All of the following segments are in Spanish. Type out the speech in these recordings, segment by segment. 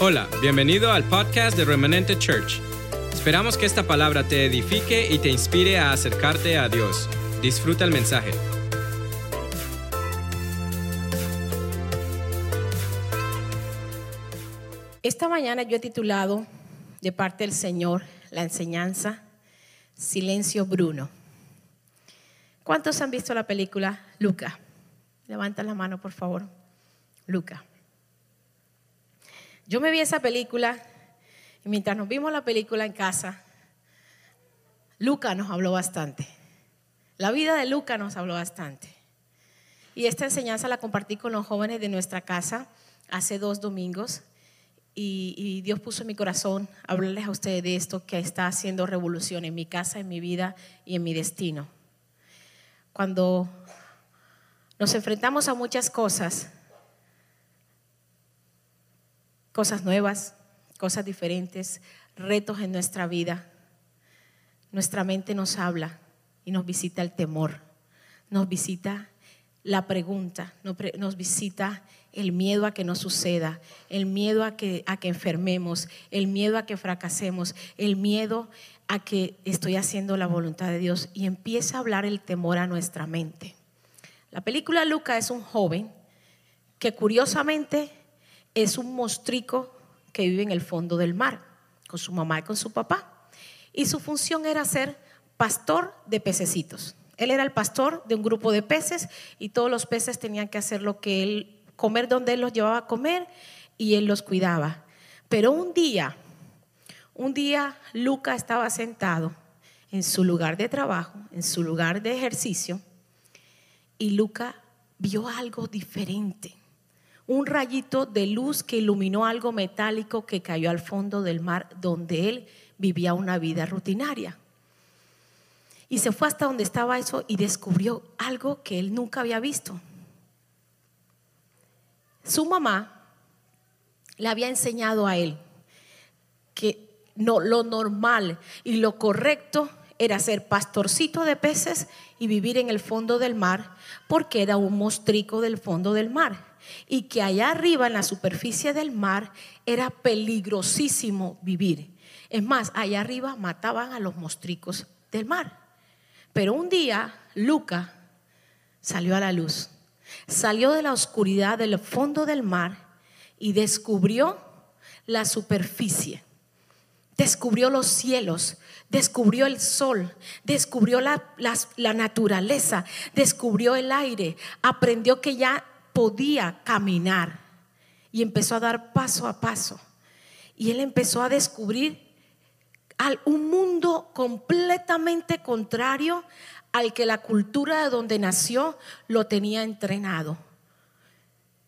Hola, bienvenido al podcast de Remanente Church. Esperamos que esta palabra te edifique y te inspire a acercarte a Dios. Disfruta el mensaje. Esta mañana yo he titulado de parte del Señor la enseñanza Silencio Bruno. ¿Cuántos han visto la película Luca? Levanta la mano, por favor. Luca. Yo me vi esa película y mientras nos vimos la película en casa, Luca nos habló bastante. La vida de Luca nos habló bastante. Y esta enseñanza la compartí con los jóvenes de nuestra casa hace dos domingos. Y, Dios puso en mi corazón hablarles a ustedes de esto que está haciendo revolución en mi casa, en mi vida y en mi destino. Cuando nos enfrentamos a muchas cosas, cosas nuevas, cosas diferentes, retos en nuestra vida, nuestra mente nos habla y nos visita el temor, nos visita la pregunta, nos visita el miedo a que no suceda, el miedo a que, a que enfermemos, el miedo a que fracasemos, el miedo a que estoy haciendo la voluntad de Dios y empieza a hablar el temor a nuestra mente. La película Luca es un joven que curiosamente es un mostrico que vive en el fondo del mar, con su mamá y con su papá. Y su función era ser pastor de pececitos. Él era el pastor de un grupo de peces y todos los peces tenían que hacer lo que él, comer donde él los llevaba a comer y él los cuidaba. Pero un día, un día Luca estaba sentado en su lugar de trabajo, en su lugar de ejercicio, y Luca vio algo diferente un rayito de luz que iluminó algo metálico que cayó al fondo del mar donde él vivía una vida rutinaria. Y se fue hasta donde estaba eso y descubrió algo que él nunca había visto. Su mamá le había enseñado a él que no, lo normal y lo correcto era ser pastorcito de peces y vivir en el fondo del mar porque era un mostrico del fondo del mar y que allá arriba en la superficie del mar era peligrosísimo vivir. Es más, allá arriba mataban a los mostricos del mar. Pero un día Luca salió a la luz, salió de la oscuridad del fondo del mar y descubrió la superficie, descubrió los cielos, descubrió el sol, descubrió la, la, naturaleza, descubrió el aire, aprendió que ya podía caminar y empezó a dar paso a paso. Y él empezó a descubrir un mundo completamente contrario al que la cultura de donde nació lo tenía entrenado.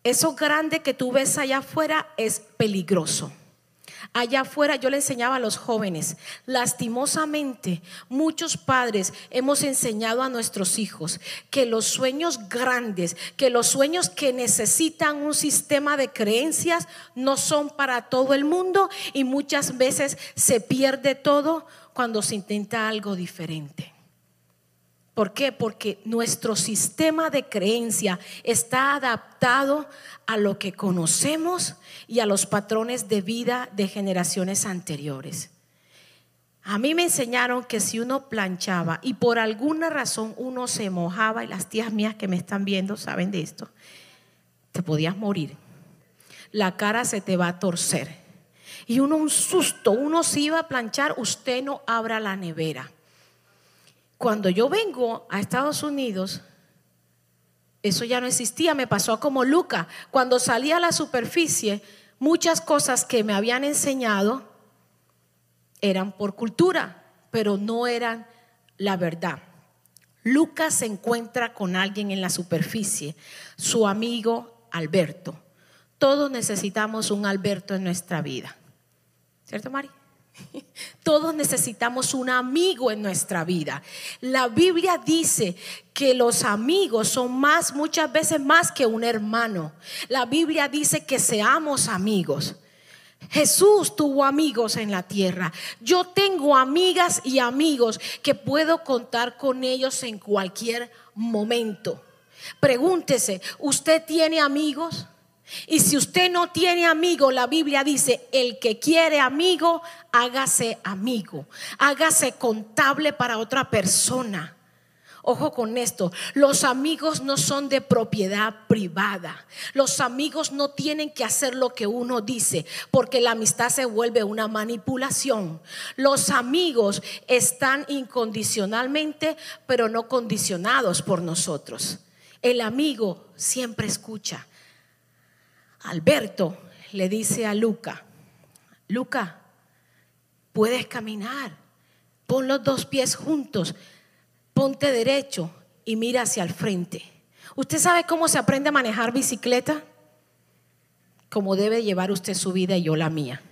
Eso grande que tú ves allá afuera es peligroso. Allá afuera yo le enseñaba a los jóvenes, lastimosamente muchos padres hemos enseñado a nuestros hijos que los sueños grandes, que los sueños que necesitan un sistema de creencias no son para todo el mundo y muchas veces se pierde todo cuando se intenta algo diferente. ¿Por qué? Porque nuestro sistema de creencia está adaptado a lo que conocemos y a los patrones de vida de generaciones anteriores. A mí me enseñaron que si uno planchaba y por alguna razón uno se mojaba, y las tías mías que me están viendo saben de esto, te podías morir. La cara se te va a torcer. Y uno un susto, uno se iba a planchar, usted no abra la nevera cuando yo vengo a Estados Unidos, eso ya no existía, me pasó como Luca. Cuando salí a la superficie, muchas cosas que me habían enseñado eran por cultura, pero no eran la verdad. Lucas se encuentra con alguien en la superficie, su amigo Alberto. Todos necesitamos un Alberto en nuestra vida. ¿Cierto, Mari? Todos necesitamos un amigo en nuestra vida. La Biblia dice que los amigos son más, muchas veces más que un hermano. La Biblia dice que seamos amigos. Jesús tuvo amigos en la tierra. Yo tengo amigas y amigos que puedo contar con ellos en cualquier momento. Pregúntese, ¿usted tiene amigos? Y si usted no tiene amigo, la Biblia dice, el que quiere amigo, hágase amigo, hágase contable para otra persona. Ojo con esto, los amigos no son de propiedad privada. Los amigos no tienen que hacer lo que uno dice, porque la amistad se vuelve una manipulación. Los amigos están incondicionalmente, pero no condicionados por nosotros. El amigo siempre escucha. Alberto le dice a Luca, Luca, puedes caminar, pon los dos pies juntos ponte derecho y mira hacia el frente. ¿Usted sabe cómo se aprende a manejar bicicleta? Como debe llevar usted su vida y yo la mía.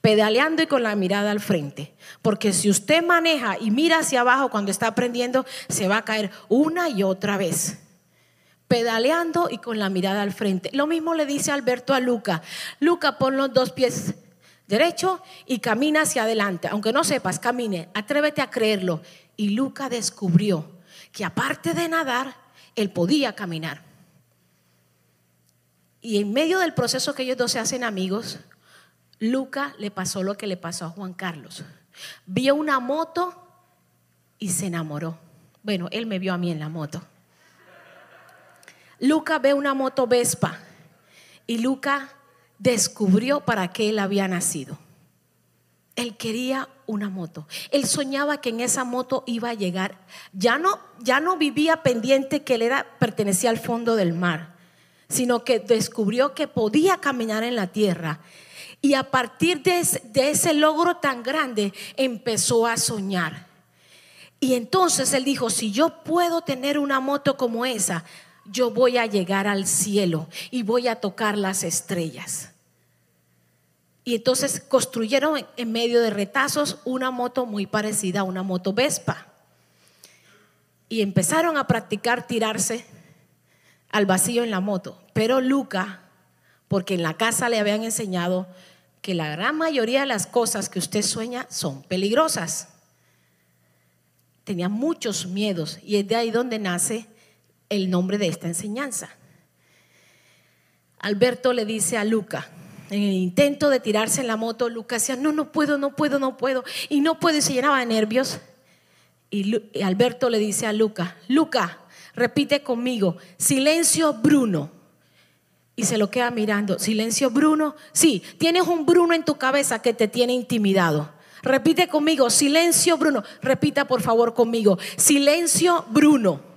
Pedaleando y con la mirada al frente. Porque si usted maneja y mira hacia abajo cuando está aprendiendo, se va a caer una y otra vez. Pedaleando y con la mirada al frente. Lo mismo le dice Alberto a Luca. Luca, pon los dos pies derecho y camina hacia adelante. Aunque no sepas, camine. Atrévete a creerlo y Luca descubrió que aparte de nadar, él podía caminar. Y en medio del proceso que ellos dos se hacen amigos, Luca le pasó lo que le pasó a Juan Carlos. Vio una moto y se enamoró. Bueno, él me vio a mí en la moto. Luca ve una moto Vespa y Luca descubrió para qué él había nacido. Él quería una moto. Él soñaba que en esa moto iba a llegar. Ya no, ya no vivía pendiente que él era, pertenecía al fondo del mar, sino que descubrió que podía caminar en la tierra. Y a partir de ese, de ese logro tan grande empezó a soñar. Y entonces él dijo, si yo puedo tener una moto como esa, yo voy a llegar al cielo y voy a tocar las estrellas. Y entonces construyeron en medio de retazos una moto muy parecida a una moto Vespa. Y empezaron a practicar tirarse al vacío en la moto. Pero Luca, porque en la casa le habían enseñado que la gran mayoría de las cosas que usted sueña son peligrosas. Tenía muchos miedos y es de ahí donde nace el nombre de esta enseñanza. Alberto le dice a Luca, en el intento de tirarse en la moto, Lucas decía, no, no puedo, no puedo, no puedo. Y no puede, se llenaba de nervios. Y, Alberto le dice a Luca, Luca, repite conmigo, silencio Bruno. Y se lo queda mirando, silencio Bruno. Sí, tienes un Bruno en tu cabeza que te tiene intimidado. Repite conmigo, silencio Bruno. Repita por favor conmigo, silencio Bruno.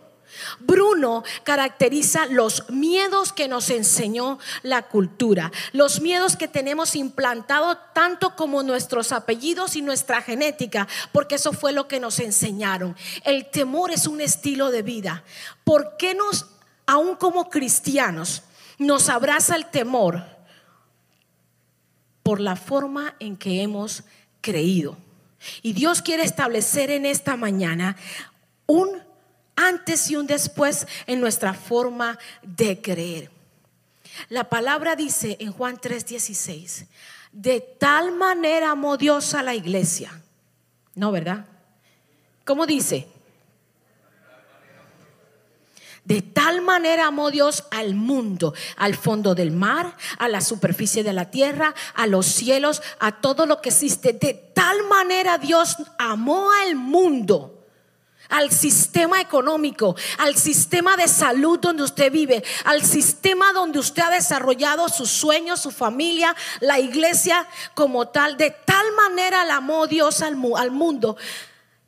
Bruno caracteriza los miedos que nos enseñó la cultura, los miedos que tenemos implantado tanto como nuestros apellidos y nuestra genética, porque eso fue lo que nos enseñaron. El temor es un estilo de vida. ¿Por qué nos, aún como cristianos, nos abraza el temor? Por la forma en que hemos creído. Y Dios quiere establecer en esta mañana un antes y un después en nuestra forma de creer. La palabra dice en Juan 3:16, de tal manera amó Dios a la iglesia. No, ¿verdad? ¿Cómo dice? De tal manera amó Dios al mundo, al fondo del mar, a la superficie de la tierra, a los cielos, a todo lo que existe. De tal manera Dios amó al mundo al sistema económico, al sistema de salud donde usted vive, al sistema donde usted ha desarrollado sus sueños, su familia, la iglesia como tal. De tal manera la amó Dios al, mundo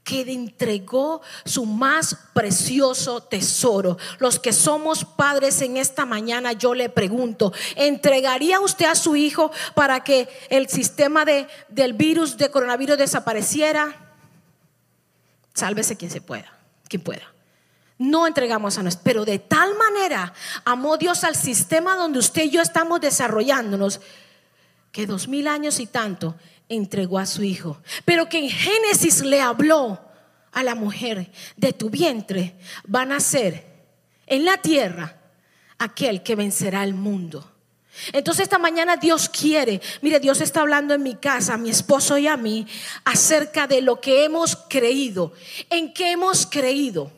que entregó su más precioso tesoro. Los que somos padres en esta mañana, yo le pregunto, ¿entregaría usted a su hijo para que el sistema de, del virus de coronavirus desapareciera? Sálvese quien se pueda, quien pueda. No entregamos a nosotros, pero de tal manera amó Dios al sistema donde usted y yo estamos desarrollándonos que dos mil años y tanto entregó a su hijo. Pero que en Génesis le habló a la mujer, de tu vientre van a ser en la tierra aquel que vencerá el mundo. Entonces esta mañana Dios quiere, mire, Dios está hablando en mi casa, a mi esposo y a mí, acerca de lo que hemos creído. ¿En qué hemos creído?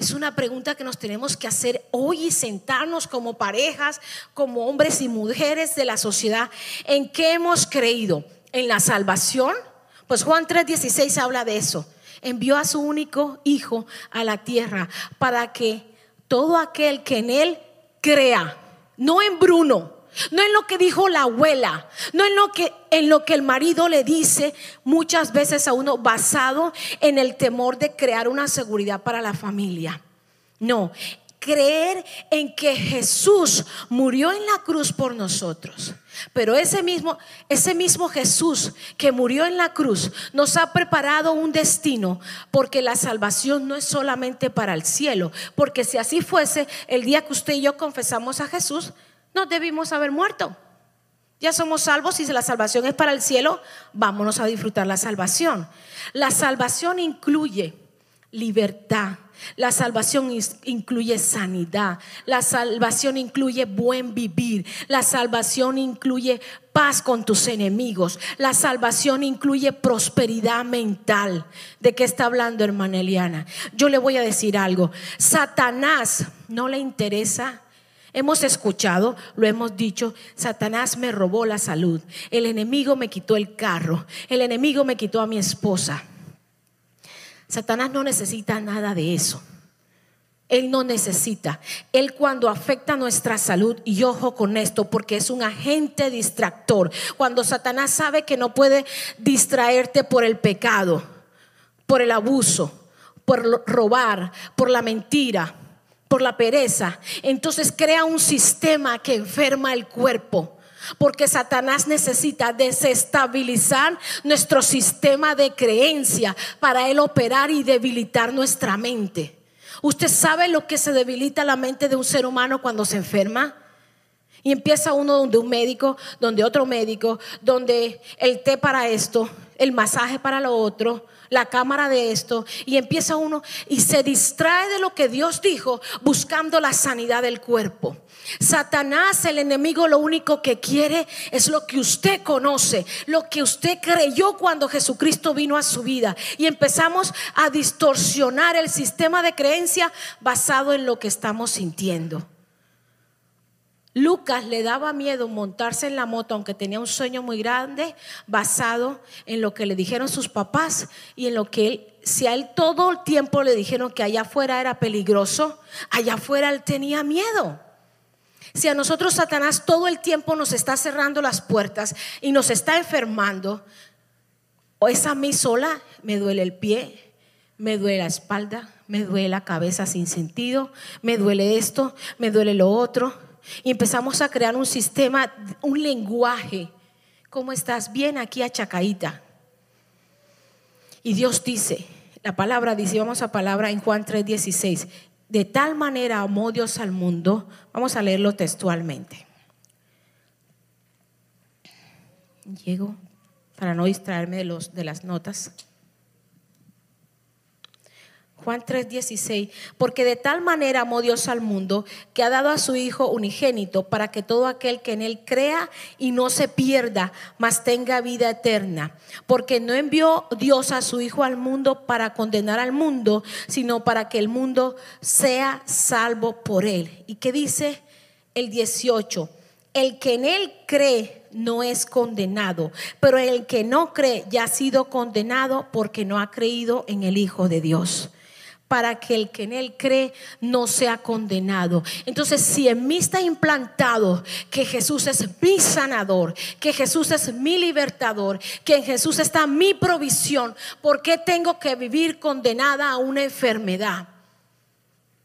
Es una pregunta que nos tenemos que hacer hoy y sentarnos como parejas, como hombres y mujeres de la sociedad. ¿En qué hemos creído? ¿En la salvación? Pues Juan 3:16 habla de eso. Envió a su único hijo a la tierra para que todo aquel que en él crea, no en Bruno, no en lo que dijo la abuela, no en lo que en lo que el marido le dice muchas veces a uno basado en el temor de crear una seguridad para la familia. No, creer en que Jesús murió en la cruz por nosotros. Pero ese mismo, ese mismo Jesús que murió en la cruz nos ha preparado un destino, porque la salvación no es solamente para el cielo, porque si así fuese, el día que usted y yo confesamos a Jesús, no debimos haber muerto. Ya somos salvos y si la salvación es para el cielo, vámonos a disfrutar la salvación. La salvación incluye libertad. La salvación incluye sanidad. La salvación incluye buen vivir. La salvación incluye paz con tus enemigos. La salvación incluye prosperidad mental. ¿De qué está hablando, hermana Eliana? Yo le voy a decir algo. Satanás no le interesa Hemos escuchado, lo hemos dicho, Satanás me robó la salud, el enemigo me quitó el carro, el enemigo me quitó a mi esposa. Satanás no necesita nada de eso. Él no necesita. Él cuando afecta nuestra salud, y ojo con esto, porque es un agente distractor. Cuando Satanás sabe que no puede distraerte por el pecado, por el abuso, por robar, por la mentira, por la pereza, entonces crea un sistema que enferma el cuerpo. Porque Satanás necesita desestabilizar nuestro sistema de creencia para él operar y debilitar nuestra mente. ¿Usted sabe lo que se debilita la mente de un ser humano cuando se enferma? Y empieza uno donde un médico, donde otro médico, donde el té para esto, el masaje para lo otro, la cámara de esto y empieza uno y se distrae de lo que Dios dijo buscando la sanidad del cuerpo. Satanás, el enemigo, lo único que quiere es lo que usted conoce, lo que usted creyó cuando Jesucristo vino a su vida. Y empezamos a distorsionar el sistema de creencia basado en lo que estamos sintiendo. Lucas le daba miedo montarse en la moto, aunque tenía un sueño muy grande, basado en lo que le dijeron sus papás y en lo que él, si a él todo el tiempo le dijeron que allá afuera era peligroso, allá afuera él tenía miedo. Si a nosotros Satanás todo el tiempo nos está cerrando las puertas y nos está enfermando, o es a mí sola, me duele el pie, me duele la espalda, me duele la cabeza sin sentido, me duele esto, me duele lo otro y empezamos a crear un sistema, un lenguaje. ¿Cómo estás? Bien aquí achacaíta. Y Dios dice, la palabra dice, vamos a palabra en Juan 3:16, de tal manera amó Dios al mundo, vamos a leerlo textualmente. Llego para no distraerme de, los, de las notas. Juan 3:16, porque de tal manera amó Dios al mundo que ha dado a su Hijo unigénito para que todo aquel que en él crea y no se pierda, mas tenga vida eterna. Porque no envió Dios a su Hijo al mundo para condenar al mundo, sino para que el mundo sea salvo por él. ¿Y qué dice el 18? El que en él cree no es condenado, pero el que no cree ya ha sido condenado porque no ha creído en el Hijo de Dios para que el que en él cree no sea condenado. Entonces, si en mí está implantado que Jesús es mi sanador, que Jesús es mi libertador, que en Jesús está mi provisión, ¿por qué tengo que vivir condenada a una enfermedad?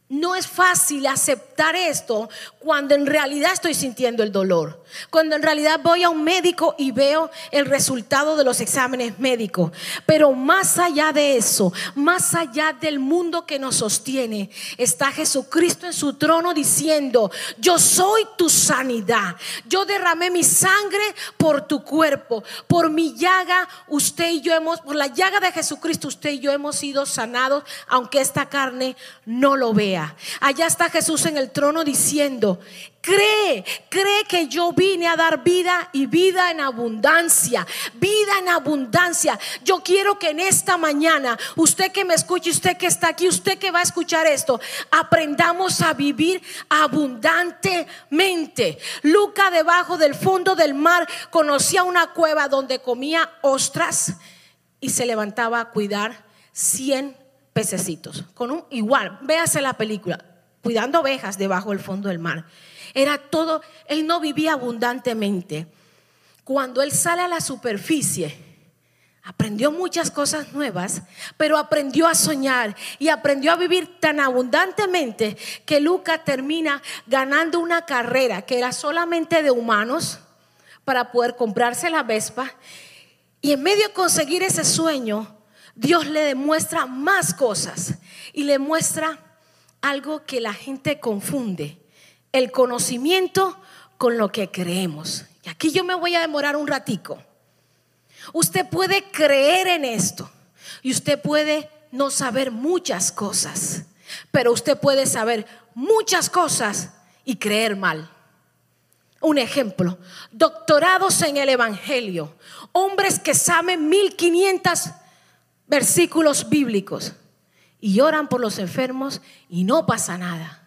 No es fácil aceptar esto cuando en realidad estoy sintiendo el dolor. Cuando en realidad voy a un médico y veo el resultado de los exámenes médicos. Pero más allá de eso, más allá del mundo que nos sostiene, está Jesucristo en su trono diciendo, yo soy tu sanidad. Yo derramé mi sangre por tu cuerpo. Por mi llaga, usted y yo hemos, por la llaga de Jesucristo, usted y yo hemos sido sanados, aunque esta carne no lo vea. Allá está Jesús en el trono diciendo, Cree, cree que yo vine a dar vida y vida en abundancia. Vida en abundancia. Yo quiero que en esta mañana, usted que me escuche, usted que está aquí, usted que va a escuchar esto, aprendamos a vivir abundantemente. Luca debajo del fondo del mar conocía una cueva donde comía ostras y se levantaba a cuidar 100 pececitos. Con un igual, véase la película, cuidando ovejas debajo del fondo del mar. Era todo, él no vivía abundantemente. Cuando él sale a la superficie, aprendió muchas cosas nuevas, pero aprendió a soñar y aprendió a vivir tan abundantemente que Luca termina ganando una carrera que era solamente de humanos para poder comprarse la Vespa. Y en medio de conseguir ese sueño, Dios le demuestra más cosas y le muestra algo que la gente confunde el conocimiento con lo que creemos. Y aquí yo me voy a demorar un ratico. Usted puede creer en esto y usted puede no saber muchas cosas, pero usted puede saber muchas cosas y creer mal. Un ejemplo, doctorados en el Evangelio, hombres que saben 1500 versículos bíblicos y oran por los enfermos y no pasa nada.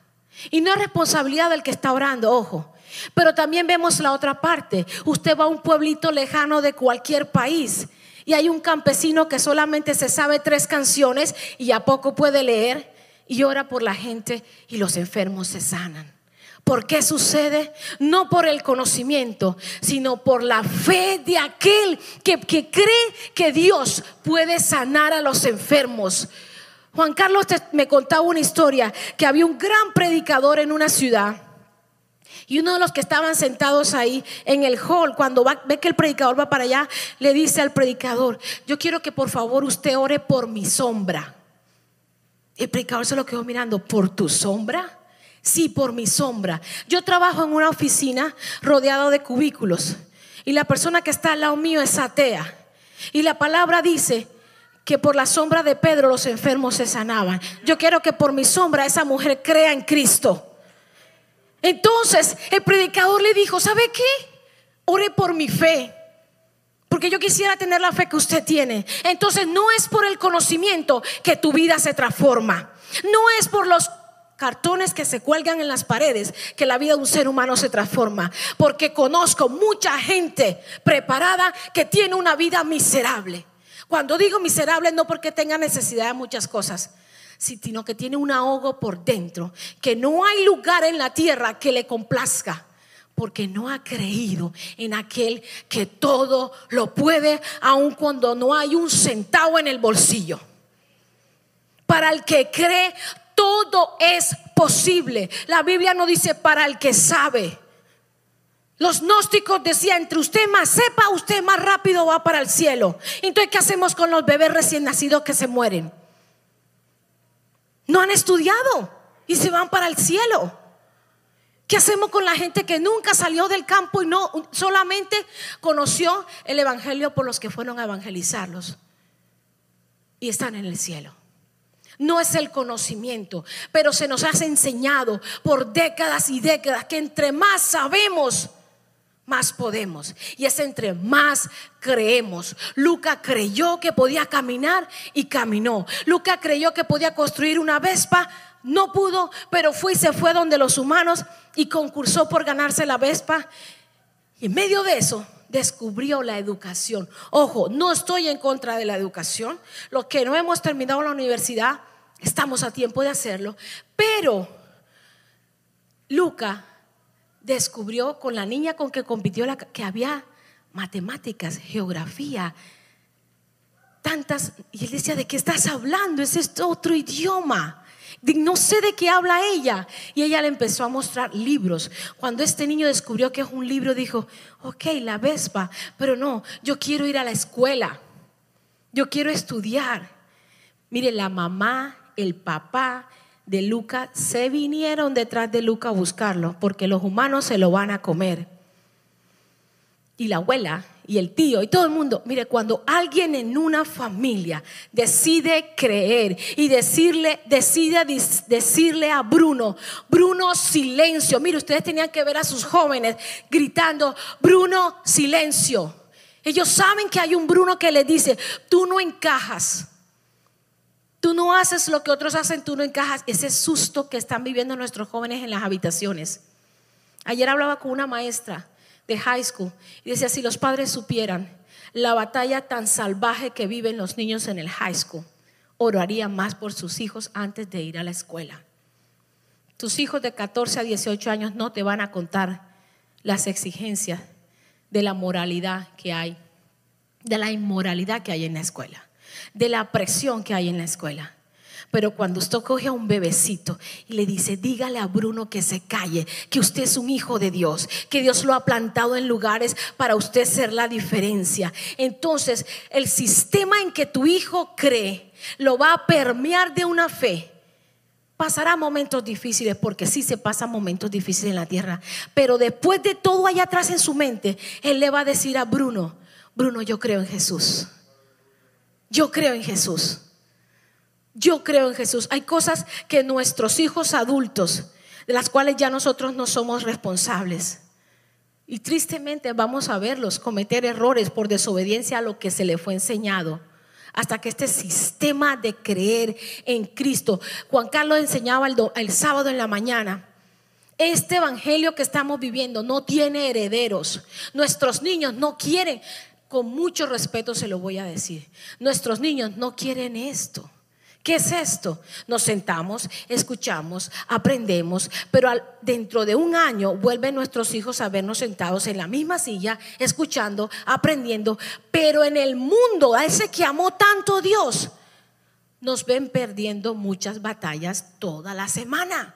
Y no es responsabilidad del que está orando, ojo. Pero también vemos la otra parte. Usted va a un pueblito lejano de cualquier país y hay un campesino que solamente se sabe tres canciones y a poco puede leer y ora por la gente y los enfermos se sanan. ¿Por qué sucede? No por el conocimiento, sino por la fe de aquel que, que cree que Dios puede sanar a los enfermos. Juan Carlos me contaba una historia que había un gran predicador en una ciudad. Y uno de los que estaban sentados ahí en el hall, cuando ve que el predicador va para allá, le dice al predicador, yo quiero que por favor usted ore por mi sombra. El predicador se lo quedó mirando, ¿por tu sombra? Sí, por mi sombra. Yo trabajo en una oficina rodeado de cubículos y la persona que está al lado mío es atea. Y la palabra dice que por la sombra de Pedro los enfermos se sanaban. Yo quiero que por mi sombra esa mujer crea en Cristo. Entonces el predicador le dijo, ¿sabe qué? Ore por mi fe. Porque yo quisiera tener la fe que usted tiene. Entonces no es por el conocimiento que tu vida se transforma. No es por los cartones que se cuelgan en las paredes que la vida de un ser humano se transforma. Porque conozco mucha gente preparada que tiene una vida miserable. Cuando digo miserable no porque tenga necesidad de muchas cosas, sino que tiene un ahogo por dentro, que no hay lugar en la tierra que le complazca, porque no ha creído en aquel que todo lo puede, aun cuando no hay un centavo en el bolsillo. Para el que cree, todo es posible. La Biblia no dice para el que sabe. Los gnósticos decían, entre usted más sepa, usted más rápido va para el cielo. Entonces, ¿qué hacemos con los bebés recién nacidos que se mueren? No han estudiado y se van para el cielo. ¿Qué hacemos con la gente que nunca salió del campo y no solamente conoció el evangelio por los que fueron a evangelizarlos? Y están en el cielo. No es el conocimiento, pero se nos ha enseñado por décadas y décadas que entre más sabemos, más podemos. Y es entre más creemos. Luca creyó que podía caminar y caminó. Luca creyó que podía construir una Vespa. No pudo, pero fue y se fue donde los humanos y concursó por ganarse la Vespa. Y en medio de eso descubrió la educación. Ojo, no estoy en contra de la educación. Los que no hemos terminado la universidad, estamos a tiempo de hacerlo. Pero Luca descubrió con la niña con que compitió que había matemáticas, geografía, tantas. Y él decía, ¿de qué estás hablando? Es este otro idioma. No sé de qué habla ella. Y ella le empezó a mostrar libros. Cuando este niño descubrió que es un libro, dijo, ok, la Vespa, pero no, yo quiero ir a la escuela. Yo quiero estudiar. Mire, la mamá, el papá, de Luca se vinieron detrás de Luca a buscarlo, porque los humanos se lo van a comer. Y la abuela y el tío y todo el mundo. Mire, cuando alguien en una familia decide creer y decirle, decide decirle a Bruno, Bruno, silencio. Mire, ustedes tenían que ver a sus jóvenes gritando, Bruno, silencio. Ellos saben que hay un Bruno que le dice, tú no encajas. Tú no haces lo que otros hacen, tú no encajas. Ese susto que están viviendo nuestros jóvenes en las habitaciones. Ayer hablaba con una maestra de high school y decía, si los padres supieran la batalla tan salvaje que viven los niños en el high school, orarían más por sus hijos antes de ir a la escuela. Tus hijos de 14 a 18 años no te van a contar las exigencias de la moralidad que hay, de la inmoralidad que hay en la escuela, de la presión que hay en la escuela. Pero cuando usted coge a un bebecito y le dice, dígale a Bruno que se calle, que usted es un hijo de Dios, que Dios lo ha plantado en lugares para usted ser la diferencia. Entonces, el sistema en que tu hijo cree lo va a permear de una fe. Pasará momentos difíciles porque sí se pasan momentos difíciles en la tierra. Pero después de todo allá atrás en su mente, él le va a decir a Bruno, Bruno, yo creo en Jesús. Yo creo en Jesús. Yo creo en Jesús. Hay cosas que nuestros hijos adultos, de las cuales ya nosotros no somos responsables. Y tristemente vamos a verlos cometer errores por desobediencia a lo que se le fue enseñado. Hasta que este sistema de creer en Cristo, Juan Carlos enseñaba el, el sábado en la mañana, este evangelio que estamos viviendo no tiene herederos. Nuestros niños no quieren, con mucho respeto se lo voy a decir, nuestros niños no quieren esto. ¿Qué es esto? Nos sentamos, escuchamos, aprendemos, pero dentro de un año vuelven nuestros hijos a vernos sentados en la misma silla, escuchando, aprendiendo, pero en el mundo, a ese que amó tanto Dios, nos ven perdiendo muchas batallas toda la semana.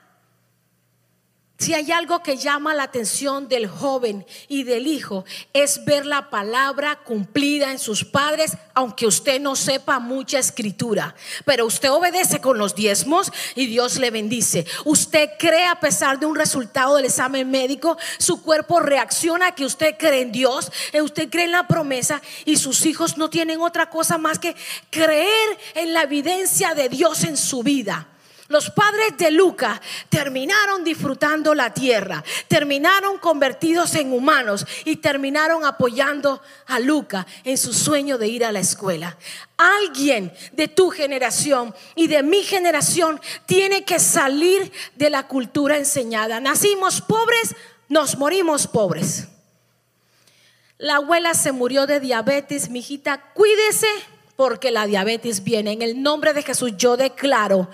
Si hay algo que llama la atención del joven y del hijo, es ver la palabra cumplida en sus padres, aunque usted no sepa mucha escritura. Pero usted obedece con los diezmos y Dios le bendice. Usted cree a pesar de un resultado del examen médico, su cuerpo reacciona a que usted cree en Dios, eh, usted cree en la promesa y sus hijos no tienen otra cosa más que creer en la evidencia de Dios en su vida. Los padres de Lucas terminaron disfrutando la tierra, terminaron convertidos en humanos y terminaron apoyando a Lucas en su sueño de ir a la escuela. Alguien de tu generación y de mi generación tiene que salir de la cultura enseñada. Nacimos pobres, nos morimos pobres. La abuela se murió de diabetes, mi hijita, cuídese porque la diabetes viene. En el nombre de Jesús yo declaro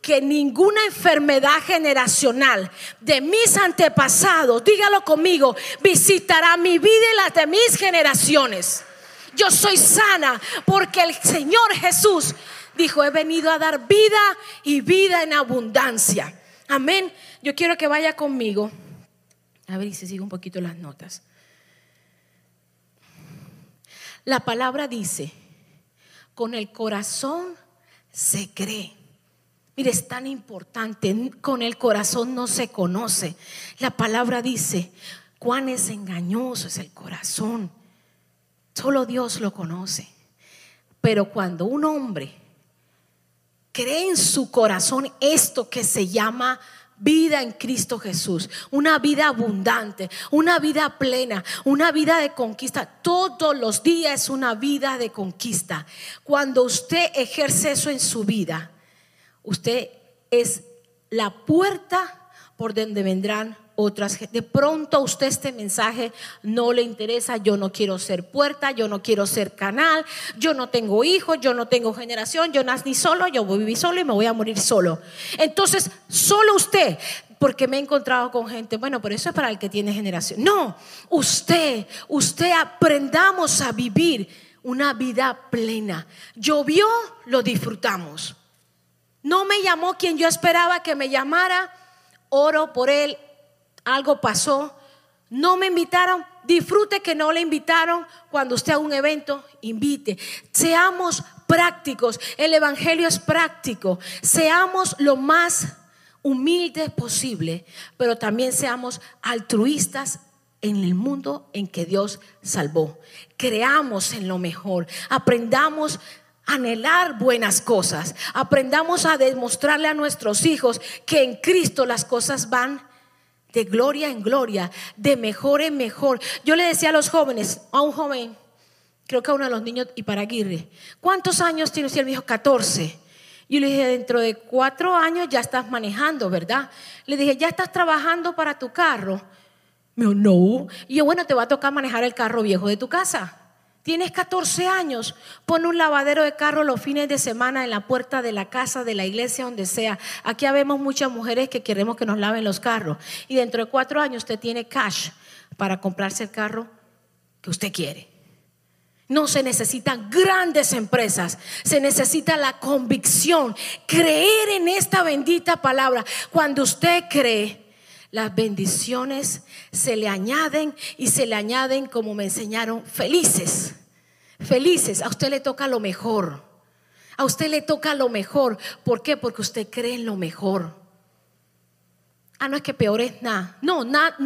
que ninguna enfermedad generacional de mis antepasados, dígalo conmigo, visitará mi vida y la de mis generaciones. Yo soy sana porque el Señor Jesús dijo, he venido a dar vida y vida en abundancia. Amén. Yo quiero que vaya conmigo. A ver si sigo un poquito las notas. La palabra dice, con el corazón se cree Mire, es tan importante, con el corazón no se conoce. La palabra dice, cuán es engañoso es el corazón. Solo Dios lo conoce. Pero cuando un hombre cree en su corazón esto que se llama vida en Cristo Jesús, una vida abundante, una vida plena, una vida de conquista. Todos los días es una vida de conquista. Cuando usted ejerce eso en su vida, Usted es la puerta por donde vendrán otras. De pronto a usted este mensaje no le interesa, yo no quiero ser puerta, yo no quiero ser canal, yo no tengo hijos, yo no tengo generación, yo nací solo, yo voy a vivir solo y me voy a morir solo. Entonces, solo usted, porque me he encontrado con gente, bueno, pero eso es para el que tiene generación. No, usted, usted aprendamos a vivir una vida plena. Llovió, lo disfrutamos. No me llamó quien yo esperaba que me llamara. Oro por él. Algo pasó. No me invitaron. Disfrute que no le invitaron. Cuando usted a un evento, invite. Seamos prácticos. El Evangelio es práctico. Seamos lo más humildes posible, pero también seamos altruistas en el mundo en que Dios salvó. Creamos en lo mejor, aprendamos anhelar buenas cosas, aprendamos a demostrarle a nuestros hijos que en Cristo las cosas van de gloria en gloria, de mejor en mejor. Yo le decía a los jóvenes, a un joven, creo que a uno de los niños y para Aguirre, ¿cuántos años tiene usted? el viejo 14. Yo le dije, dentro de cuatro años ya estás manejando, ¿verdad? Le dije, ¿ya estás trabajando para tu carro? Me dijo, no. Y yo, bueno, te va a tocar manejar el carro viejo de tu casa. Tienes 14 años, pon un lavadero de carro los fines de semana en la puerta de la casa, de la iglesia, donde sea. Aquí habemos muchas mujeres que queremos que nos laven los carros. Y dentro de cuatro años usted tiene cash para comprarse el carro que usted quiere. No se necesitan grandes empresas, se necesita la convicción, creer en esta bendita palabra. Cuando usted cree, las bendiciones se le añaden y se le añaden, como me enseñaron, felices. Felices, a usted le toca lo mejor. A usted le toca lo mejor. ¿Por qué? Porque usted cree en lo mejor. Ah, no es que peor es nada. No, nada,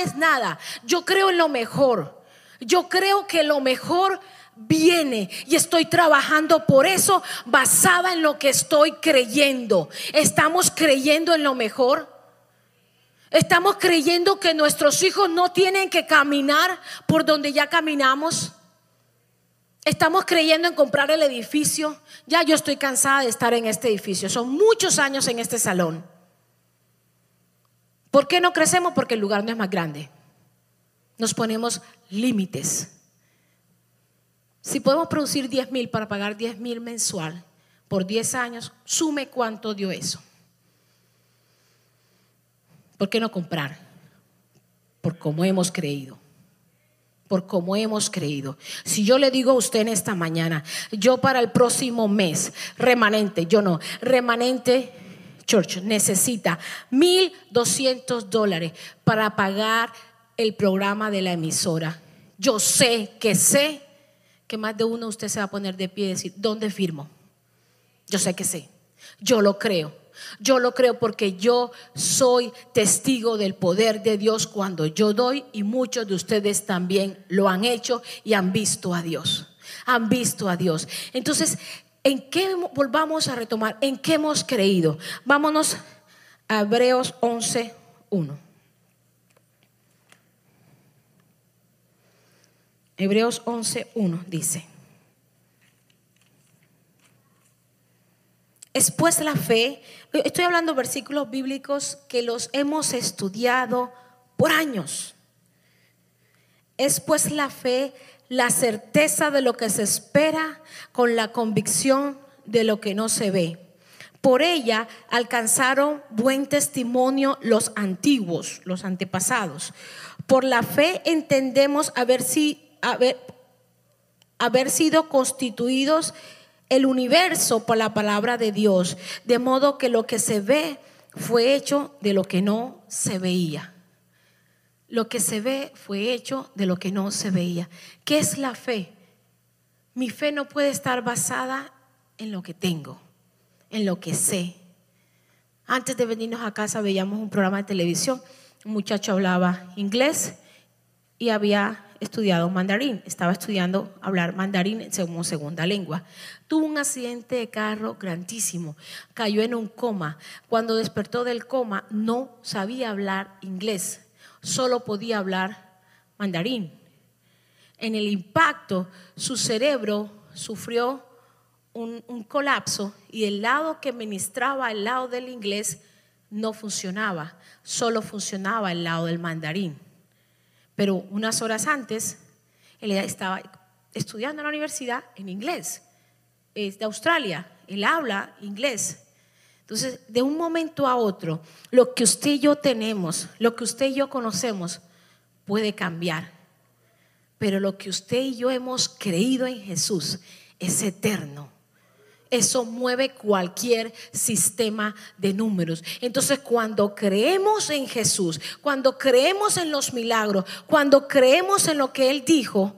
es nada. Yo creo en lo mejor. Yo creo que lo mejor viene y estoy trabajando por eso basada en lo que estoy creyendo. ¿Estamos creyendo en lo mejor? ¿Estamos creyendo que nuestros hijos no tienen que caminar por donde ya caminamos? Estamos creyendo en comprar el edificio. Ya yo estoy cansada de estar en este edificio. Son muchos años en este salón. ¿Por qué no crecemos? Porque el lugar no es más grande. Nos ponemos límites. Si podemos producir 10 mil para pagar 10 mil mensual por 10 años, sume cuánto dio eso. ¿Por qué no comprar? Por cómo hemos creído. Por cómo hemos creído. Si yo le digo a usted en esta mañana, yo para el próximo mes, remanente, yo no, remanente Church necesita 1.200 dólares para pagar el programa de la emisora. Yo sé que sé que más de uno usted se va a poner de pie y decir, ¿dónde firmo? Yo sé que sé. Yo lo creo. Yo lo creo porque yo soy testigo del poder de Dios cuando yo doy y muchos de ustedes también lo han hecho y han visto a Dios. Han visto a Dios. Entonces, ¿en qué volvamos a retomar? ¿En qué hemos creído? Vámonos a Hebreos 11, 1. Hebreos 11.1 dice, es pues la fe, estoy hablando de versículos bíblicos que los hemos estudiado por años. Es pues la fe la certeza de lo que se espera con la convicción de lo que no se ve. Por ella alcanzaron buen testimonio los antiguos, los antepasados. Por la fe entendemos haber, si, haber, haber sido constituidos el universo por la palabra de Dios, de modo que lo que se ve fue hecho de lo que no se veía. Lo que se ve fue hecho de lo que no se veía. ¿Qué es la fe? Mi fe no puede estar basada en lo que tengo, en lo que sé. Antes de venirnos a casa veíamos un programa de televisión, un muchacho hablaba inglés y había estudiado mandarín, estaba estudiando hablar mandarín como segunda lengua. Tuvo un accidente de carro grandísimo, cayó en un coma. Cuando despertó del coma no sabía hablar inglés, solo podía hablar mandarín. En el impacto su cerebro sufrió un, colapso y el lado que ministraba el lado del inglés no funcionaba, solo funcionaba el lado del mandarín. Pero unas horas antes, él estaba estudiando en la universidad en inglés. Es de Australia, él habla inglés. Entonces, de un momento a otro, lo que usted y yo tenemos, lo que usted y yo conocemos, puede cambiar. Pero lo que usted y yo hemos creído en Jesús es eterno. Eso mueve cualquier sistema de números. Entonces, cuando creemos en Jesús, cuando creemos en los milagros, cuando creemos en lo que Él dijo,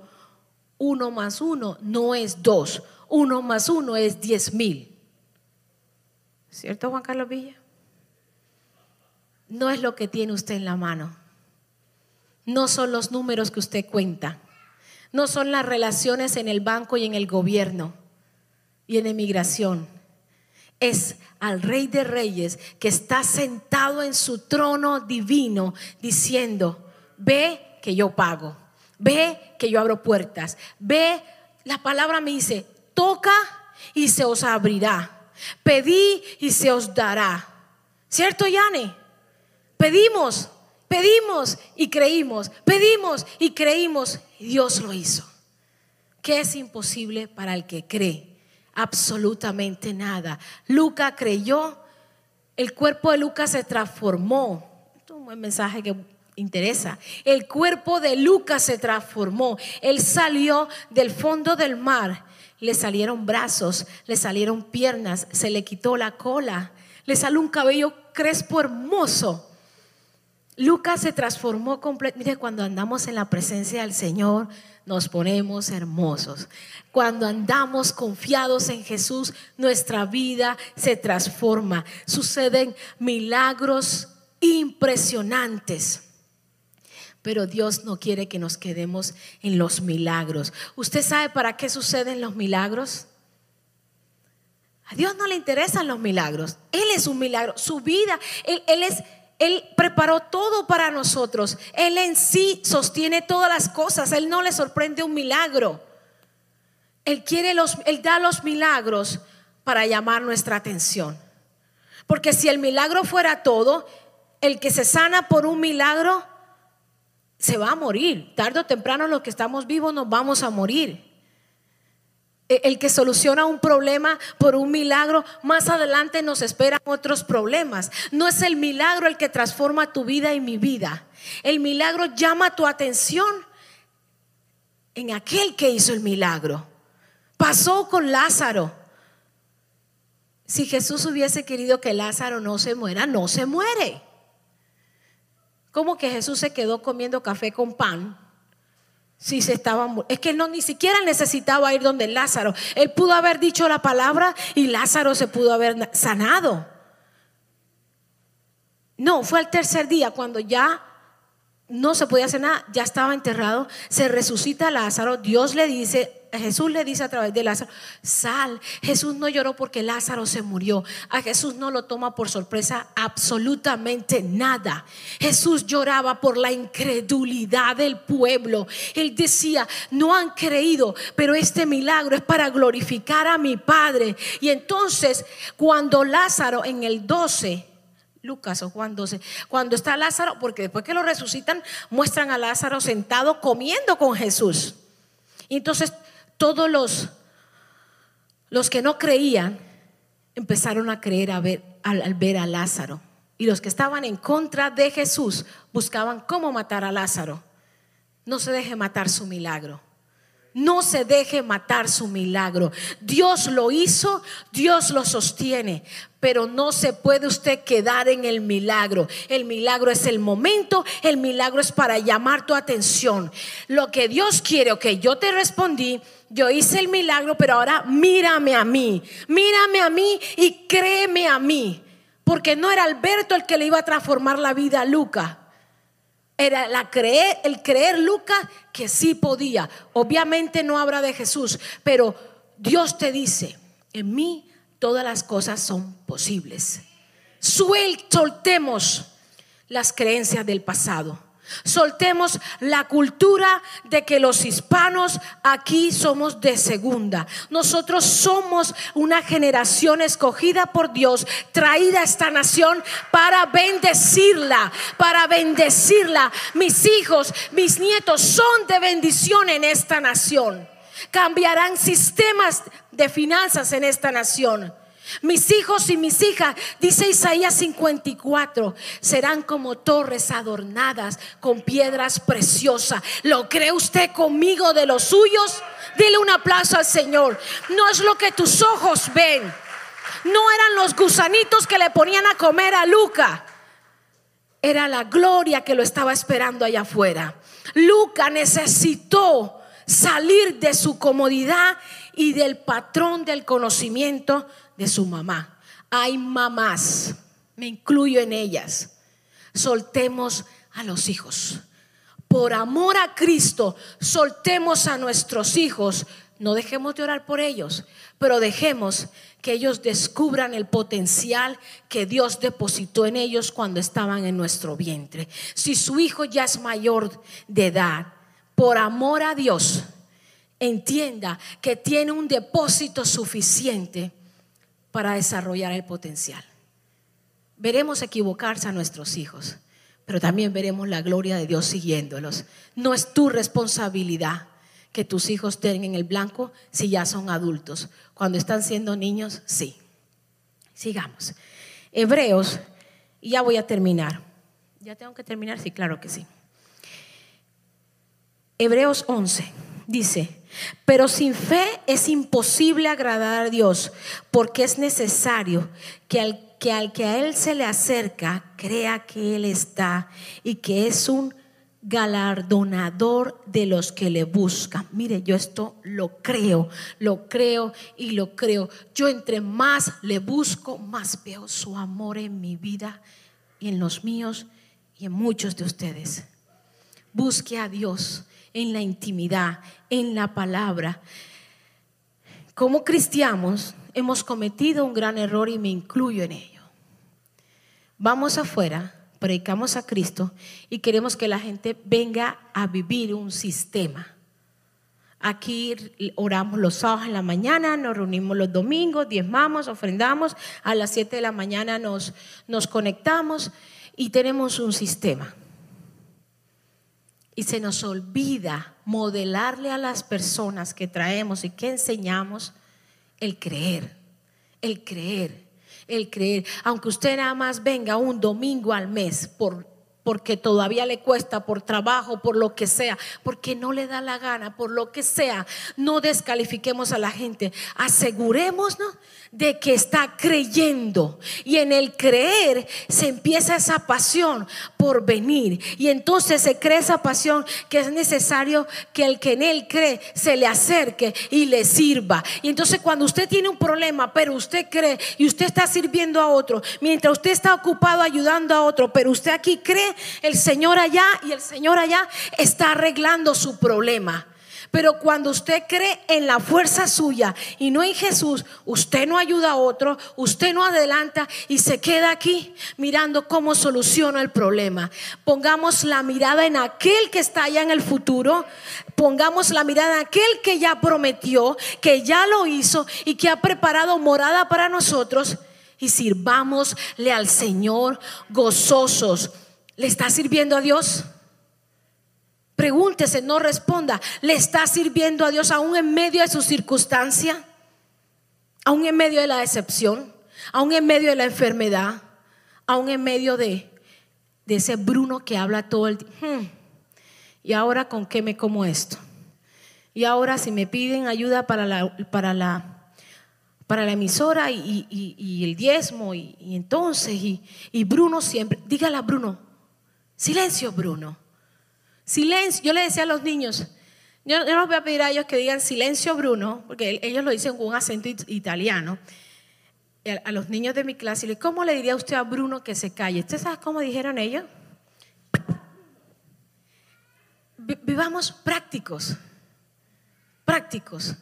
uno más uno no es dos, uno más uno es diez mil. ¿Cierto, Juan Carlos Villa? No es lo que tiene usted en la mano. no son los números que usted cuenta, no son las relaciones en el banco y en el gobierno y en emigración. Es al Rey de Reyes que está sentado en su trono divino diciendo, ve que yo pago, ve que yo abro puertas, ve, la palabra me dice, toca y se os abrirá, pedí y se os dará. ¿Cierto, Yane? Pedimos, pedimos y creímos, pedimos y creímos, Dios lo hizo. ¿Qué es imposible para el que cree? Absolutamente nada. Lucas creyó, el cuerpo de Lucas se transformó. Un buen mensaje que interesa. El cuerpo de Lucas se transformó. Él salió del fondo del mar. Le salieron brazos, le salieron piernas, se le quitó la cola, le salió un cabello crespo hermoso. Lucas se transformó completamente. Mire, cuando andamos en la presencia del Señor, nos ponemos hermosos. Cuando andamos confiados en Jesús, nuestra vida se transforma. Suceden milagros impresionantes. Pero Dios no quiere que nos quedemos en los milagros. ¿Usted sabe para qué suceden los milagros? A Dios no le interesan los milagros. Él es un milagro. Su vida, Él, él es él preparó todo para nosotros. Él en sí sostiene todas las cosas. Él no le sorprende un milagro. Él quiere los, Él da los milagros para llamar nuestra atención. Porque si el milagro fuera todo, el que se sana por un milagro se va a morir. Tarde o temprano los que estamos vivos nos vamos a morir. E, el que soluciona un problema por un milagro, más adelante nos esperan otros problemas. No es el milagro el que transforma tu vida y mi vida. El milagro llama tu atención en aquel que hizo el milagro. Pasó con Lázaro. Si Jesús hubiese querido que Lázaro no se muera, no se muere. ¿Cómo que Jesús se quedó comiendo café con pan? Si se estaba es que él no ni siquiera necesitaba ir donde Lázaro. Él pudo haber dicho la palabra y Lázaro se pudo haber sanado. No, fue al tercer día cuando ya no se podía hacer nada, ya estaba enterrado, se resucita Lázaro, Dios le dice, Jesús le dice a través de Lázaro, sal. Jesús no lloró porque Lázaro se murió. A Jesús no lo toma por sorpresa absolutamente nada. Jesús lloraba por la incredulidad del pueblo. Él decía, no han creído, pero este milagro es para glorificar a mi Padre. Y entonces, cuando Lázaro en el 12, Lucas o Juan 12, cuando está Lázaro, porque después que lo resucitan, muestran a Lázaro sentado comiendo con Jesús. Y entonces todos los, los que no creían empezaron a creer a ver, al, ver a Lázaro. Y los que estaban en contra de Jesús buscaban cómo matar a Lázaro. No se deje matar su milagro. No se deje matar su milagro. Dios lo hizo, Dios lo sostiene, pero no se puede usted quedar en el milagro. El milagro es el momento, el milagro es para llamar tu atención. Lo que Dios quiere, ok, yo te respondí, yo hice el milagro, pero ahora mírame a mí, mírame a mí y créeme a mí, porque no era Alberto el que le iba a transformar la vida a Luca era la creer, el creer Lucas que sí podía. Obviamente no habla de Jesús, pero Dios te dice, en mí todas las cosas son posibles. soltemos las creencias del pasado. Soltemos la cultura de que los hispanos aquí somos de segunda. Nosotros somos una generación escogida por Dios, traída a esta nación para bendecirla, para bendecirla. Mis hijos, mis nietos son de bendición en esta nación. Cambiarán sistemas de finanzas en esta nación. Mis hijos y mis hijas, dice Isaías 54, serán como torres adornadas con piedras preciosas. ¿Lo cree usted conmigo de los suyos? Dile un aplauso al Señor. No es lo que tus ojos ven. No eran los gusanitos que le ponían a comer a Luca. Era la gloria que lo estaba esperando allá afuera. Luca necesitó salir de su comodidad y del patrón del conocimiento de su mamá. Hay mamás, me incluyo en ellas. Soltemos a los hijos. por amor a Cristo, soltemos a nuestros hijos. No dejemos de orar por ellos, pero dejemos que ellos descubran el potencial que Dios depositó en ellos cuando estaban en nuestro vientre. Si su hijo ya es mayor de edad, por amor a Dios, entienda que tiene un depósito suficiente para desarrollar el potencial. Veremos equivocarse a nuestros hijos, pero también veremos la gloria de Dios siguiéndolos. No es tu responsabilidad que tus hijos tengan el blanco si ya son adultos. Cuando están siendo niños, sí. Sigamos. Hebreos, y ya voy a terminar. ¿Ya tengo que terminar? Sí, claro que sí. Hebreos 11 dice, pero sin fe es imposible agradar a Dios, porque es necesario que al, que a Él se le acerca crea que Él está y que es un galardonador de los que le buscan. Mire, yo esto lo creo, lo creo y lo creo. Yo entre más le busco, más veo su amor en mi vida y en los míos y en muchos de ustedes. Busque a Dios en la intimidad, en la palabra. Como cristianos hemos cometido un gran error y me incluyo en ello. Vamos afuera, predicamos a Cristo y queremos que la gente venga a vivir un sistema. Aquí oramos los sábados en la mañana, nos reunimos los domingos, diezmamos, ofrendamos, a las 7 de la mañana nos, nos conectamos y tenemos un sistema. Y se nos olvida modelarle a las personas que traemos y que enseñamos el creer, el creer, el creer. Aunque usted nada más venga un domingo al mes por porque todavía le cuesta por trabajo, por lo que sea, porque no le da la gana, por lo que sea, no descalifiquemos a la gente. Asegurémonos de que está creyendo y en el creer se empieza esa pasión por venir y entonces se crea esa pasión que es necesario que el que en él cree se le acerque y le sirva. Y entonces cuando usted tiene un problema, pero usted cree y usted está sirviendo a otro, mientras usted está ocupado ayudando a otro, pero usted aquí cree, el Señor allá y el Señor allá está arreglando su problema. Pero cuando usted cree en la fuerza suya y no en Jesús, usted no ayuda a otro, usted no adelanta y se queda aquí mirando cómo soluciona el problema. Pongamos la mirada en aquel que está allá en el futuro, pongamos la mirada en aquel que ya prometió, que ya lo hizo y que ha preparado morada para nosotros y sirvámosle al Señor gozosos. ¿Le está sirviendo a Dios? Pregúntese, no responda. ¿Le está sirviendo a Dios aún en medio de su circunstancia? Aún en medio de la decepción, aún en medio de la enfermedad, aún en medio de, de ese Bruno que habla todo el tiempo. Hmm. ¿Y ahora con qué me como esto? Y ahora si me piden ayuda para la, para la, para la emisora y, el diezmo y, entonces, y, Bruno siempre, dígale a Bruno, silencio Bruno. Silencio. Yo le decía a los niños, yo, no voy a pedir a ellos que digan silencio Bruno, porque ellos lo dicen con un acento italiano. A, los niños de mi clase, le ¿cómo le diría usted a Bruno que se calle? ¿Usted sabe cómo dijeron ellos? Vivamos prácticos, prácticos.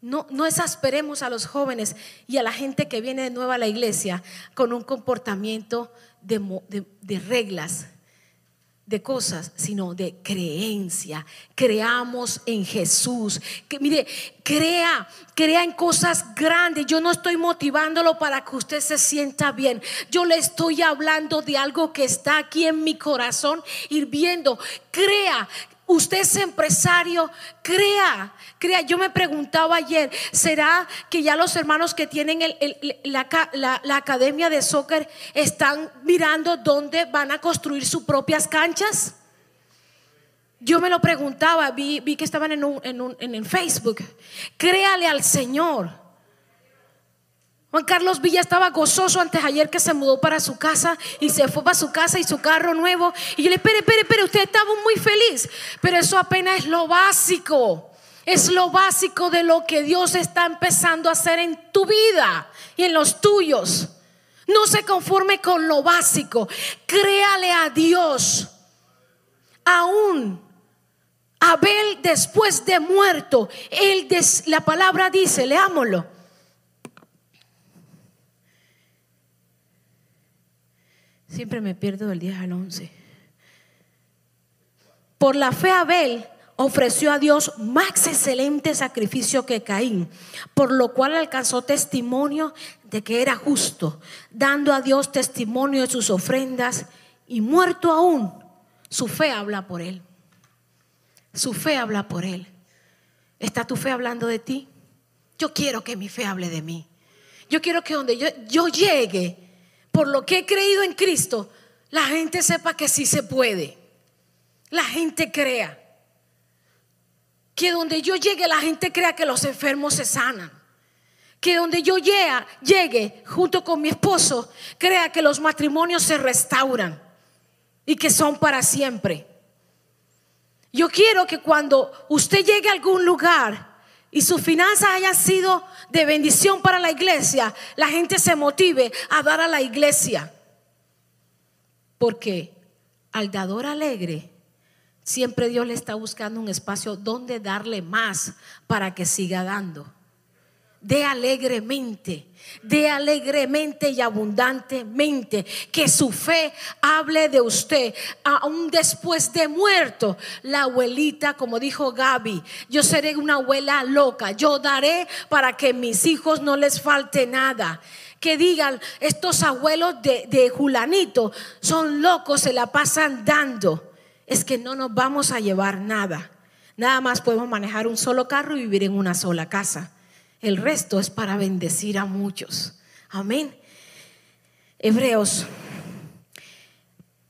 No, no exasperemos a los jóvenes y a la gente que viene de nuevo a la iglesia con un comportamiento de reglas, de cosas, sino de creencia. Creamos en Jesús. Que, mire, crea, crea en cosas grandes. Yo no estoy motivándolo para que usted se sienta bien. Yo le estoy hablando de algo que está aquí en mi corazón hirviendo. Crea, Usted es empresario, crea, crea. Yo me preguntaba ayer, ¿será que ya los hermanos que tienen la, academia de soccer están mirando dónde van a construir sus propias canchas? Yo me lo preguntaba, vi, que estaban en, en, en Facebook. Créale al Señor. Juan Carlos Villa estaba gozoso antes ayer que se mudó para su casa y se fue para su casa y su carro nuevo. Y yo le, espere, espere, espere, usted estaba muy feliz. Pero eso apenas es lo básico. Es lo básico de lo que Dios está empezando a hacer en tu vida y en los tuyos. No se conforme con lo básico. Créale a Dios. aún Abel después de muerto, él la palabra dice, leámoslo. Siempre me pierdo del 10 al 11. Por la fe Abel ofreció a Dios más excelente sacrificio que Caín, por lo cual alcanzó testimonio de que era justo, dando a Dios testimonio de sus ofrendas y muerto aún, su fe habla por él. Su fe habla por él. ¿Está tu fe hablando de ti? Yo quiero que mi fe hable de mí. Yo quiero que donde yo, yo llegue, por lo que he creído en Cristo, la gente sepa que sí se puede. La gente crea. Que donde yo llegue, la gente crea que los enfermos se sanan. Que donde yo llegue, llegue junto con mi esposo, crea que los matrimonios se restauran y que son para siempre. Yo quiero que cuando usted llegue a algún lugar y sus finanzas hayan sido de bendición para la iglesia, la gente se motive a dar a la iglesia. Porque al dador alegre, siempre Dios le está buscando un espacio donde darle más para que siga dando de alegremente, de alegremente y abundantemente, que su fe hable de usted, aún después de muerto. La abuelita, como dijo Gaby, yo seré una abuela loca, yo daré para que mis hijos no les falte nada. Que digan, estos abuelos de, de Julanito son locos, se la pasan dando. Es que no nos vamos a llevar nada. Nada más podemos manejar un solo carro y vivir en una sola casa. El resto es para bendecir a muchos. Amén. Hebreos.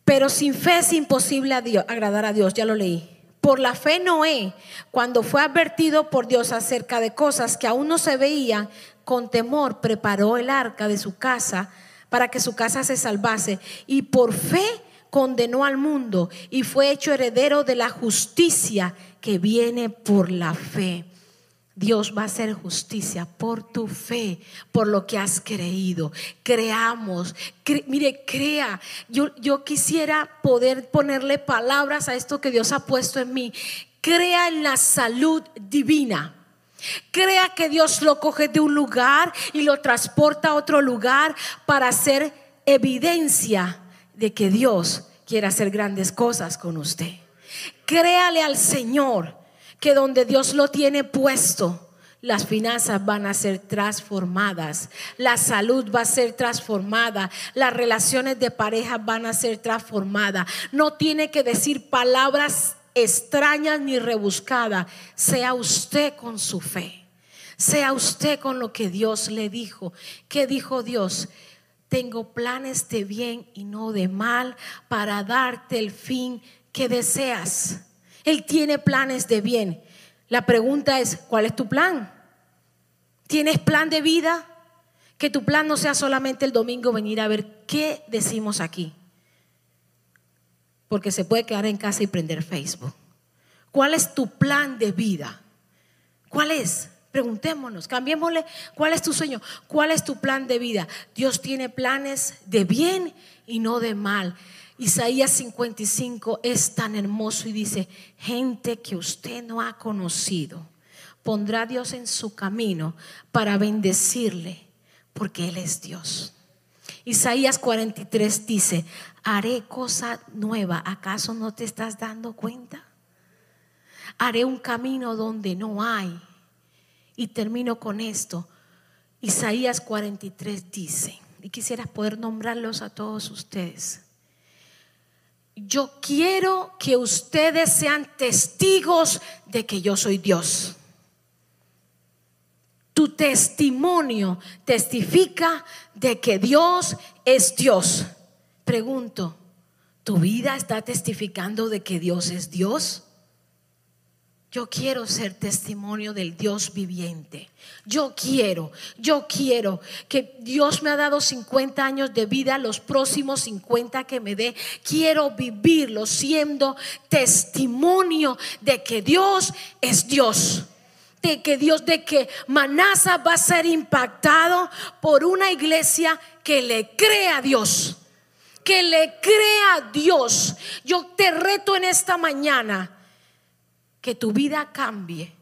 Pero sin fe es imposible agradar a Dios, ya lo leí. Por la fe Noé, cuando fue advertido por Dios acerca de cosas que aún no se veían, con temor preparó el arca de su casa para que su casa se salvase. Y por fe condenó al mundo y fue hecho heredero de la justicia que viene por la fe. Dios va a hacer justicia por tu fe, por lo que has creído. Creamos, mire, crea. Yo, yo quisiera poder ponerle palabras a esto que Dios ha puesto en mí. Crea en la salud divina. Crea que Dios lo coge de un lugar y lo transporta a otro lugar para hacer evidencia de que Dios quiere hacer grandes cosas con usted. Créale al Señor que donde Dios lo tiene puesto, las finanzas van a ser transformadas, la salud va a ser transformada, las relaciones de pareja van a ser transformadas. No tiene que decir palabras extrañas ni rebuscadas. Sea usted con su fe. Sea usted con lo que Dios le dijo. ¿Qué dijo Dios? Tengo planes de bien y no de mal para darte el fin que deseas. Él tiene planes de bien. La pregunta es, ¿cuál es tu plan? ¿Tienes plan de vida? Que tu plan no sea solamente el domingo venir a ver qué decimos aquí. Porque se puede quedar en casa y prender Facebook. ¿Cuál es tu plan de vida? ¿Cuál es? Preguntémonos, cambiémosle, ¿cuál es tu sueño? ¿Cuál es tu plan de vida? Dios tiene planes de bien y no de mal. Isaías 55 es tan hermoso y dice, gente que usted no ha conocido, pondrá Dios en su camino para bendecirle, porque Él es Dios. Isaías 43 dice, haré cosa nueva, ¿acaso no te estás dando cuenta? Haré un camino donde no hay. Y termino con esto. Isaías 43 dice, y quisiera poder nombrarlos a todos ustedes yo quiero que ustedes sean testigos de que yo soy Dios. Tu testimonio testifica de que Dios es Dios. Pregunto, ¿tu vida está testificando de que Dios es Dios? Yo quiero ser testimonio del Dios viviente. Yo quiero, yo quiero que Dios me ha dado 50 años de vida, los próximos 50 que me dé, quiero vivirlo siendo testimonio de que Dios es Dios. De que Dios, de que Manasa va a ser impactado por una iglesia que le crea a Dios que le crea a Dios. Yo te reto en esta mañana que tu vida cambie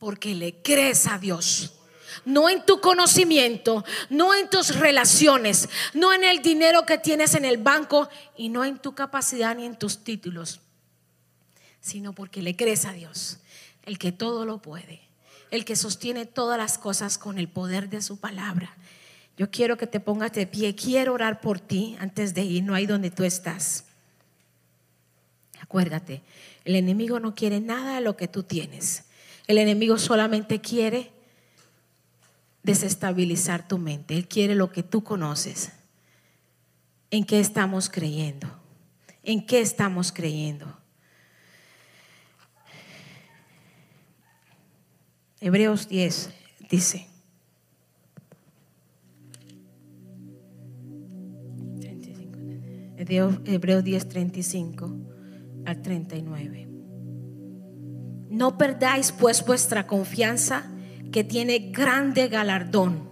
porque le crees a Dios. No en tu conocimiento, no en tus relaciones, no en el dinero que tienes en el banco y no en tu capacidad ni en tus títulos, sino porque le crees a Dios, el que todo lo puede, el que sostiene todas las cosas con el poder de su palabra. Yo quiero que te pongas de pie, quiero orar por ti antes de ir, no hay donde tú estás. Acuérdate, el enemigo no quiere nada de lo que tú tienes. El enemigo solamente quiere desestabilizar tu mente. Él quiere lo que tú conoces. ¿En qué estamos creyendo? ¿En qué estamos creyendo? Hebreos 10 dice. Hebreos 10, 35 al 39. No perdáis pues vuestra confianza que tiene grande galardón,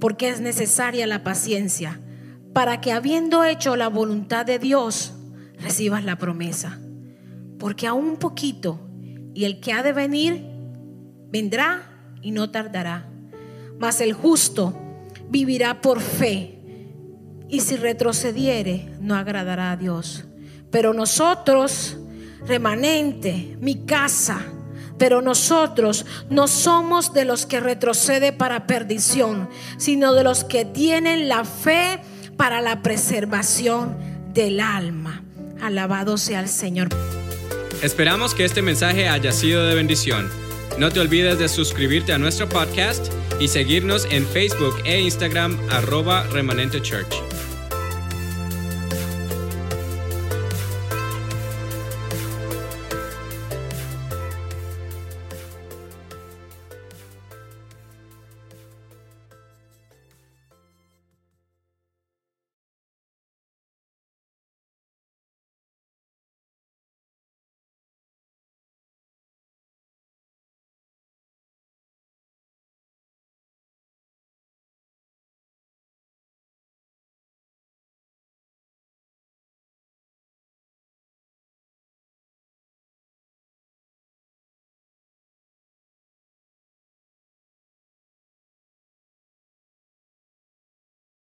porque es necesaria la paciencia, para que habiendo hecho la voluntad de Dios, recibas la promesa. Porque aún un poquito, y el que ha de venir, vendrá y no tardará. Mas el justo vivirá por fe, y si retrocediere, no agradará a Dios. Pero nosotros, remanente, mi casa, pero nosotros no somos de los que retrocede para perdición, sino de los que tienen la fe para la preservación del alma. Alabado sea el Señor. Esperamos que este mensaje haya sido de bendición. No te olvides de suscribirte a nuestro podcast y seguirnos en Facebook e Instagram arroba remanente church.